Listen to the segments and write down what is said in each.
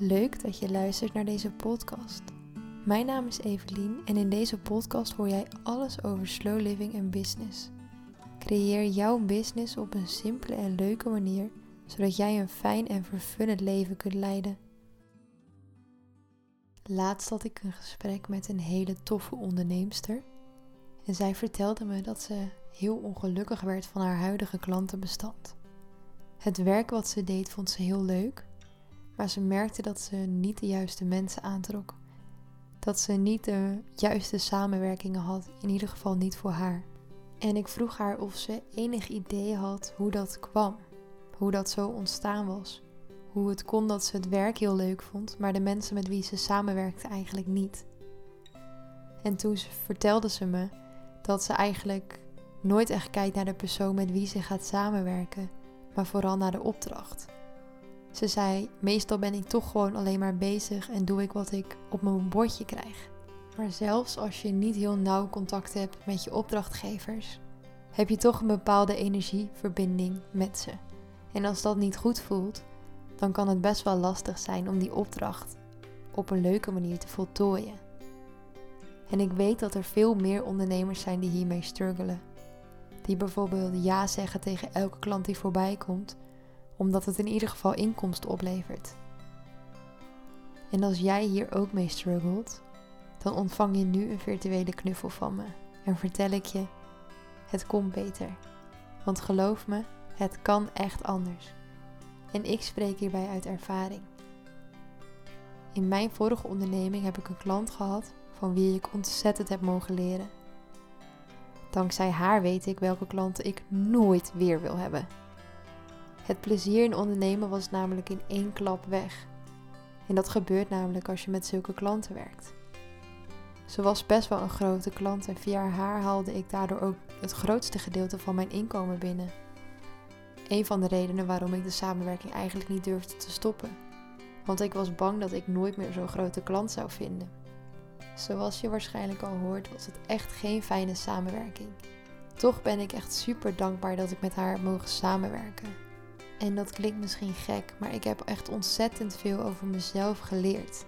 Leuk dat je luistert naar deze podcast. Mijn naam is Evelien en in deze podcast hoor jij alles over slow living en business. Creëer jouw business op een simpele en leuke manier, zodat jij een fijn en vervullend leven kunt leiden. Laatst had ik een gesprek met een hele toffe onderneemster en zij vertelde me dat ze heel ongelukkig werd van haar huidige klantenbestand. Het werk wat ze deed vond ze heel leuk, maar ze merkte dat ze niet de juiste mensen aantrok. Dat ze niet de juiste samenwerkingen had, in ieder geval niet voor haar. En ik vroeg haar of ze enig idee had hoe dat kwam, hoe dat zo ontstaan was. Hoe het kon dat ze het werk heel leuk vond, maar de mensen met wie ze samenwerkte eigenlijk niet. En toen vertelde ze me dat ze eigenlijk nooit echt kijkt naar de persoon met wie ze gaat samenwerken, maar vooral naar de opdracht. Ze zei: Meestal ben ik toch gewoon alleen maar bezig en doe ik wat ik op mijn bordje krijg. Maar zelfs als je niet heel nauw contact hebt met je opdrachtgevers, heb je toch een bepaalde energieverbinding met ze. En als dat niet goed voelt, dan kan het best wel lastig zijn om die opdracht op een leuke manier te voltooien. En ik weet dat er veel meer ondernemers zijn die hiermee struggelen. Die bijvoorbeeld ja zeggen tegen elke klant die voorbij komt, omdat het in ieder geval inkomsten oplevert. En als jij hier ook mee struggelt, dan ontvang je nu een virtuele knuffel van me en vertel ik je: het komt beter. Want geloof me, het kan echt anders. En ik spreek hierbij uit ervaring. In mijn vorige onderneming heb ik een klant gehad van wie ik ontzettend heb mogen leren. Dankzij haar weet ik welke klanten ik nooit weer wil hebben. Het plezier in ondernemen was namelijk in één klap weg. En dat gebeurt namelijk als je met zulke klanten werkt. Ze was best wel een grote klant en via haar haalde ik daardoor ook het grootste gedeelte van mijn inkomen binnen. Een van de redenen waarom ik de samenwerking eigenlijk niet durfde te stoppen. Want ik was bang dat ik nooit meer zo'n grote klant zou vinden. Zoals je waarschijnlijk al hoort, was het echt geen fijne samenwerking. Toch ben ik echt super dankbaar dat ik met haar heb mogen samenwerken. En dat klinkt misschien gek, maar ik heb echt ontzettend veel over mezelf geleerd.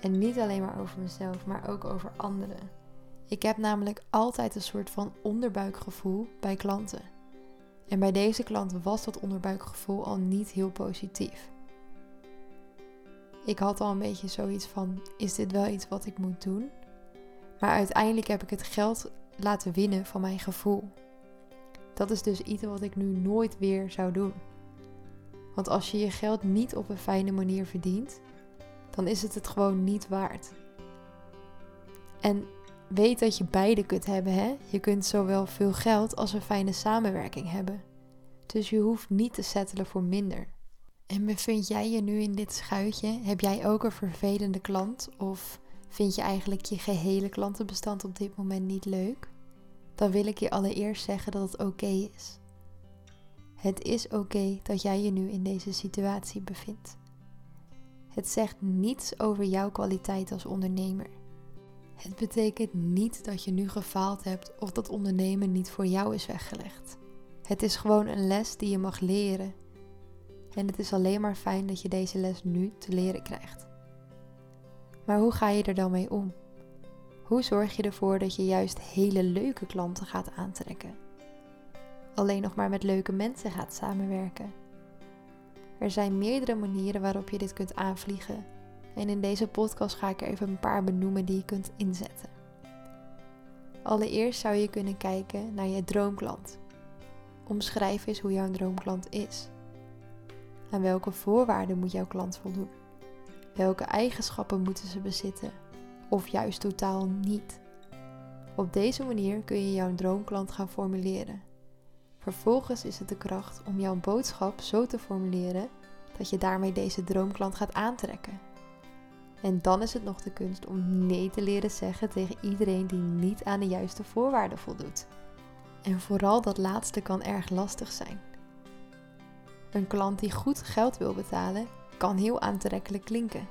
En niet alleen maar over mezelf, maar ook over anderen. Ik heb namelijk altijd een soort van onderbuikgevoel bij klanten. En bij deze klant was dat onderbuikgevoel al niet heel positief. Ik had al een beetje zoiets van: is dit wel iets wat ik moet doen? Maar uiteindelijk heb ik het geld laten winnen van mijn gevoel. Dat is dus iets wat ik nu nooit weer zou doen. Want als je je geld niet op een fijne manier verdient, dan is het het gewoon niet waard. En weet dat je beide kunt hebben, hè? Je kunt zowel veel geld als een fijne samenwerking hebben. Dus je hoeft niet te settelen voor minder. En bevind jij je nu in dit schuitje? Heb jij ook een vervelende klant? Of vind je eigenlijk je gehele klantenbestand op dit moment niet leuk? Dan wil ik je allereerst zeggen dat het oké is. Het is oké dat jij je nu in deze situatie bevindt. Het zegt niets over jouw kwaliteit als ondernemer. Het betekent niet dat je nu gefaald hebt of dat ondernemen niet voor jou is weggelegd. Het is gewoon een les die je mag leren en het is alleen maar fijn dat je deze les nu te leren krijgt. Maar hoe ga je er dan mee om? Hoe zorg je ervoor dat je juist hele leuke klanten gaat aantrekken? Alleen nog maar met leuke mensen gaat samenwerken. Er zijn meerdere manieren waarop je dit kunt aanvliegen. En in deze podcast ga ik er even een paar benoemen die je kunt inzetten. Allereerst zou je kunnen kijken naar je droomklant. Omschrijf eens hoe jouw droomklant is. Aan welke voorwaarden moet jouw klant voldoen? Welke eigenschappen moeten ze bezitten? Of juist totaal niet? Op deze manier kun je jouw droomklant gaan formuleren. Vervolgens is het de kracht om jouw boodschap zo te formuleren dat je daarmee deze droomklant gaat aantrekken. En dan is het nog de kunst om nee te leren zeggen tegen iedereen die niet aan de juiste voorwaarden voldoet. En vooral dat laatste kan erg lastig zijn. Een klant die goed geld wil betalen, kan heel aantrekkelijk klinken.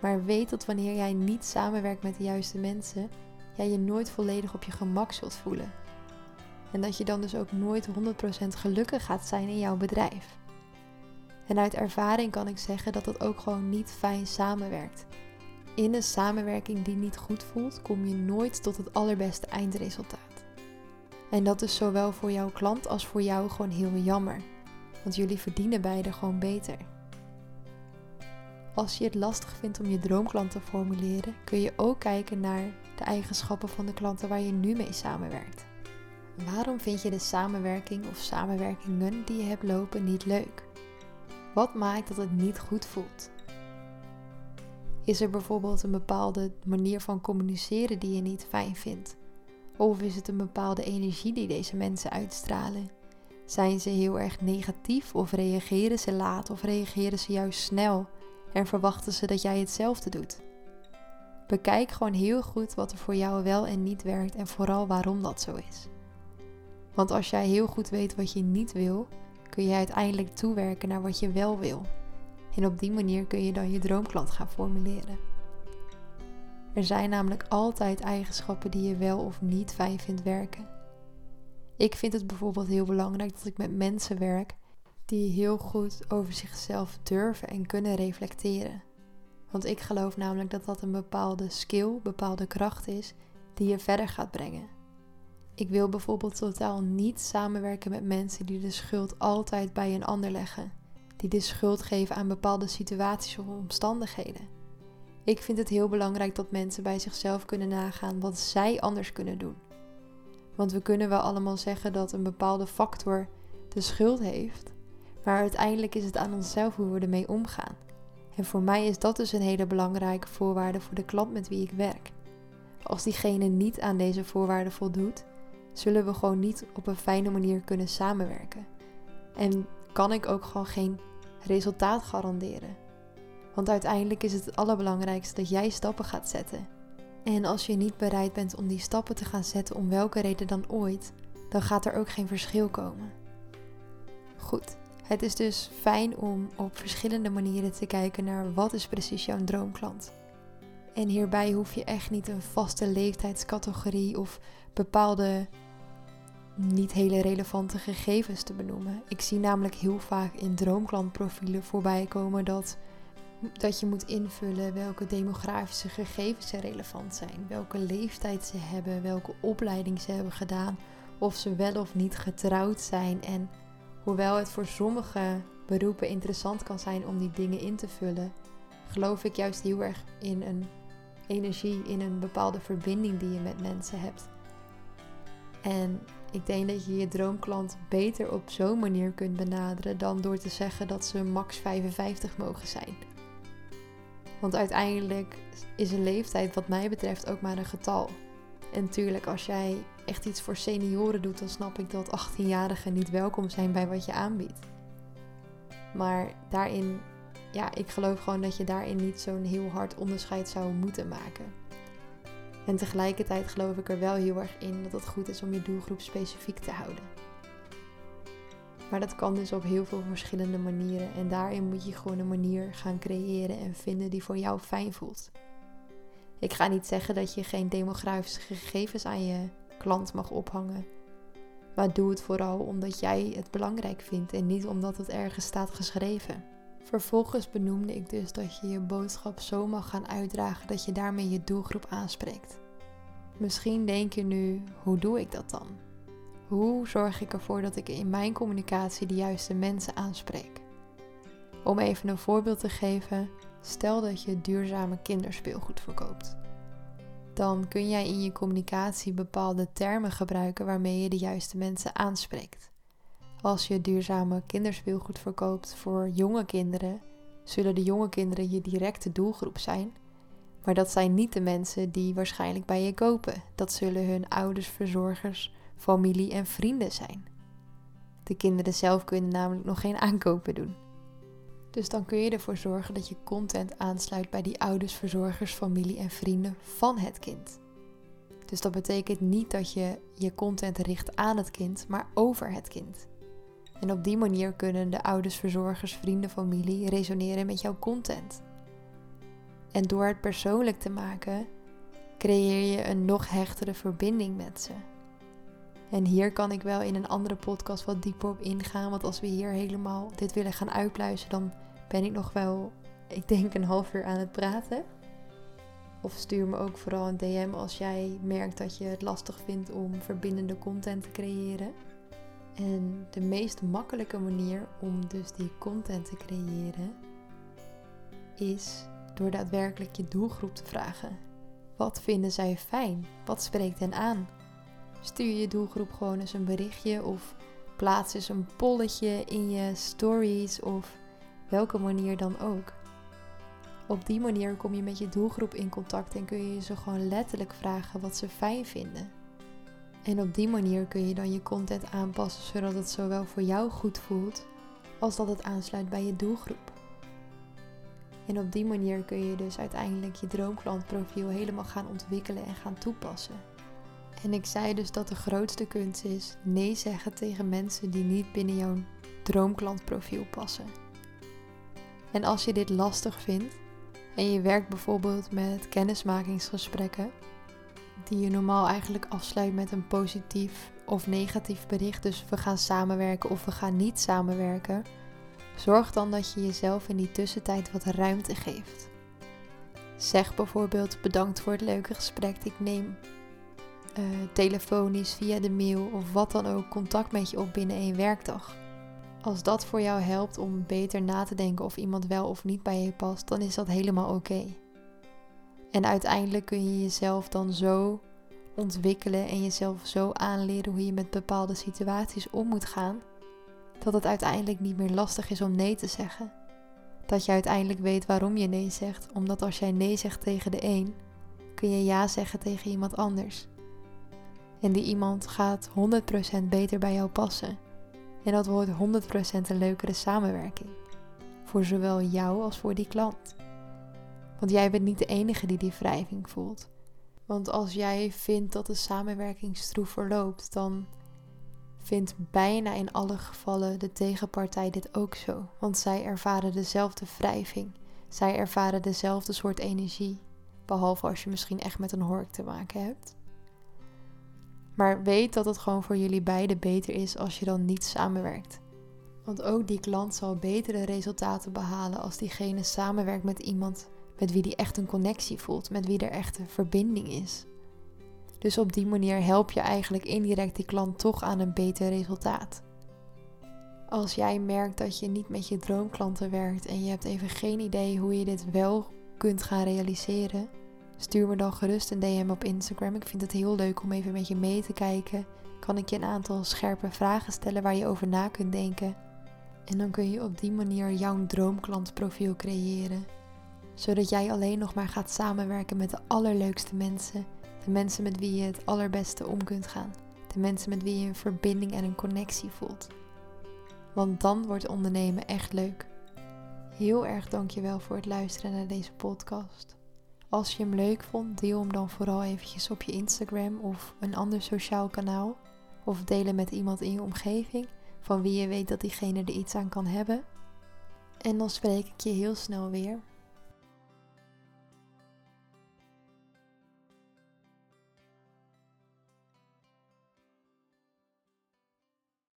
Maar weet dat wanneer jij niet samenwerkt met de juiste mensen, jij je nooit volledig op je gemak zult voelen. En dat je dan dus ook nooit 100% gelukkig gaat zijn in jouw bedrijf. En uit ervaring kan ik zeggen dat dat ook gewoon niet fijn samenwerkt. In een samenwerking die niet goed voelt, kom je nooit tot het allerbeste eindresultaat. En dat is zowel voor jouw klant als voor jou gewoon heel jammer. Want jullie verdienen beide gewoon beter. Als je het lastig vindt om je droomklant te formuleren, kun je ook kijken naar de eigenschappen van de klanten waar je nu mee samenwerkt. Waarom vind je de samenwerking of samenwerkingen die je hebt lopen niet leuk? Wat maakt dat het niet goed voelt? Is er bijvoorbeeld een bepaalde manier van communiceren die je niet fijn vindt? Of is het een bepaalde energie die deze mensen uitstralen? Zijn ze heel erg negatief of reageren ze laat of reageren ze juist snel en verwachten ze dat jij hetzelfde doet? Bekijk gewoon heel goed wat er voor jou wel en niet werkt en vooral waarom dat zo is. Want als jij heel goed weet wat je niet wil, kun je uiteindelijk toewerken naar wat je wel wil. En op die manier kun je dan je droomklant gaan formuleren. Er zijn namelijk altijd eigenschappen die je wel of niet fijn vindt werken. Ik vind het bijvoorbeeld heel belangrijk dat ik met mensen werk die heel goed over zichzelf durven en kunnen reflecteren. Want ik geloof namelijk dat dat een bepaalde skill, bepaalde kracht is die je verder gaat brengen. Ik wil bijvoorbeeld totaal niet samenwerken met mensen die de schuld altijd bij een ander leggen, die de schuld geven aan bepaalde situaties of omstandigheden. Ik vind het heel belangrijk dat mensen bij zichzelf kunnen nagaan wat zij anders kunnen doen. Want we kunnen wel allemaal zeggen dat een bepaalde factor de schuld heeft, maar uiteindelijk is het aan onszelf hoe we ermee omgaan. En voor mij is dat dus een hele belangrijke voorwaarde voor de klant met wie ik werk. Als diegene niet aan deze voorwaarden voldoet, zullen we gewoon niet op een fijne manier kunnen samenwerken. En kan ik ook gewoon geen resultaat garanderen. Want uiteindelijk is het het allerbelangrijkste dat jij stappen gaat zetten. En als je niet bereid bent om die stappen te gaan zetten, om welke reden dan ooit, dan gaat er ook geen verschil komen. Goed, het is dus fijn om op verschillende manieren te kijken naar wat is precies jouw droomklant. En hierbij hoef je echt niet een vaste leeftijdscategorie of bepaalde niet hele relevante gegevens te benoemen. Ik zie namelijk heel vaak in droomklantprofielen voorbij komen dat, dat je moet invullen welke demografische gegevens er relevant zijn, welke leeftijd ze hebben, welke opleiding ze hebben gedaan, of ze wel of niet getrouwd zijn. En hoewel het voor sommige beroepen interessant kan zijn om die dingen in te vullen, geloof ik juist heel erg in een energie, in een bepaalde verbinding die je met mensen hebt. En ik denk dat je je droomklant beter op zo'n manier kunt benaderen dan door te zeggen dat ze max 55 mogen zijn. Want uiteindelijk is een leeftijd wat mij betreft ook maar een getal. En natuurlijk, als jij echt iets voor senioren doet, dan snap ik dat 18-jarigen niet welkom zijn bij wat je aanbiedt. Maar daarin, ja, ik geloof gewoon dat je daarin niet zo'n heel hard onderscheid zou moeten maken. En tegelijkertijd geloof ik er wel heel erg in dat het goed is om je doelgroep specifiek te houden. Maar dat kan dus op heel veel verschillende manieren en daarin moet je gewoon een manier gaan creëren en vinden die voor jou fijn voelt. Ik ga niet zeggen dat je geen demografische gegevens aan je klant mag ophangen. Maar doe het vooral omdat jij het belangrijk vindt en niet omdat het ergens staat geschreven. Vervolgens benoemde ik dus dat je je boodschap zo mag gaan uitdragen dat je daarmee je doelgroep aanspreekt. Misschien denk je nu, hoe doe ik dat dan? Hoe zorg ik ervoor dat ik in mijn communicatie de juiste mensen aanspreek? Om even een voorbeeld te geven, stel dat je duurzame kinderspeelgoed verkoopt. Dan kun jij in je communicatie bepaalde termen gebruiken waarmee je de juiste mensen aanspreekt. Als je duurzame kinderspeelgoed verkoopt voor jonge kinderen, zullen de jonge kinderen je directe doelgroep zijn. Maar dat zijn niet de mensen die waarschijnlijk bij je kopen. Dat zullen hun ouders, verzorgers, familie en vrienden zijn. De kinderen zelf kunnen namelijk nog geen aankopen doen. Dus dan kun je ervoor zorgen dat je content aansluit bij die ouders, verzorgers, familie en vrienden van het kind. Dus dat betekent niet dat je je content richt aan het kind, maar over het kind. En op die manier kunnen de ouders, verzorgers, vrienden, familie resoneren met jouw content. En door het persoonlijk te maken, creëer je een nog hechtere verbinding met ze. En hier kan ik wel in een andere podcast wat dieper op ingaan. Want als we hier helemaal dit willen gaan uitpluizen, dan ben ik nog wel, ik denk, een half uur aan het praten. Of stuur me ook vooral een DM als jij merkt dat je het lastig vindt om verbindende content te creëren. En de meest makkelijke manier om dus die content te creëren is door daadwerkelijk je doelgroep te vragen. Wat vinden zij fijn? Wat spreekt hen aan? Stuur je doelgroep gewoon eens een berichtje of plaats eens een polletje in je stories of welke manier dan ook. Op die manier kom je met je doelgroep in contact en kun je ze gewoon letterlijk vragen wat ze fijn vinden. En op die manier kun je dan je content aanpassen zodat het zowel voor jou goed voelt als dat het aansluit bij je doelgroep. En op die manier kun je dus uiteindelijk je droomklantprofiel helemaal gaan ontwikkelen en gaan toepassen. En ik zei dus dat de grootste kunst is nee zeggen tegen mensen die niet binnen jouw droomklantprofiel passen. En als je dit lastig vindt en je werkt bijvoorbeeld met kennismakingsgesprekken, die je normaal eigenlijk afsluit met een positief of negatief bericht, dus we gaan samenwerken of we gaan niet samenwerken, zorg dan dat je jezelf in die tussentijd wat ruimte geeft. Zeg bijvoorbeeld bedankt voor het leuke gesprek. Ik neem uh, telefonisch, via de mail of wat dan ook contact met je op binnen één werkdag. Als dat voor jou helpt om beter na te denken of iemand wel of niet bij je past, dan is dat helemaal oké. En uiteindelijk kun je jezelf dan zo ontwikkelen en jezelf zo aanleren hoe je met bepaalde situaties om moet gaan, dat het uiteindelijk niet meer lastig is om nee te zeggen. Dat je uiteindelijk weet waarom je nee zegt, omdat als jij nee zegt tegen de een, kun je ja zeggen tegen iemand anders. En die iemand gaat 100% beter bij jou passen. En dat wordt 100% een leukere samenwerking. Voor zowel jou als voor die klant. Want jij bent niet de enige die die wrijving voelt. Want als jij vindt dat de samenwerking stroef verloopt, dan vindt bijna in alle gevallen de tegenpartij dit ook zo. Want zij ervaren dezelfde wrijving. Zij ervaren dezelfde soort energie. Behalve als je misschien echt met een hork te maken hebt. Maar weet dat het gewoon voor jullie beiden beter is als je dan niet samenwerkt. Want ook die klant zal betere resultaten behalen als diegene samenwerkt met iemand met wie die echt een connectie voelt, met wie er echt een verbinding is. Dus op die manier help je eigenlijk indirect die klant toch aan een beter resultaat. Als jij merkt dat je niet met je droomklanten werkt en je hebt even geen idee hoe je dit wel kunt gaan realiseren, Stuur me dan gerust een DM op Instagram. Ik vind het heel leuk om even met je mee te kijken. Kan ik je een aantal scherpe vragen stellen waar je over na kunt denken. En dan kun je op die manier jouw droomklantprofiel creëren. Zodat jij alleen nog maar gaat samenwerken met de allerleukste mensen. De mensen met wie je het allerbeste om kunt gaan. De mensen met wie je een verbinding en een connectie voelt. Want dan wordt ondernemen echt leuk. Heel erg dankjewel voor het luisteren naar deze podcast. Als je hem leuk vond, deel hem dan vooral eventjes op je Instagram of een ander sociaal kanaal. Of delen met iemand in je omgeving van wie je weet dat diegene er iets aan kan hebben. En dan spreek ik je heel snel weer.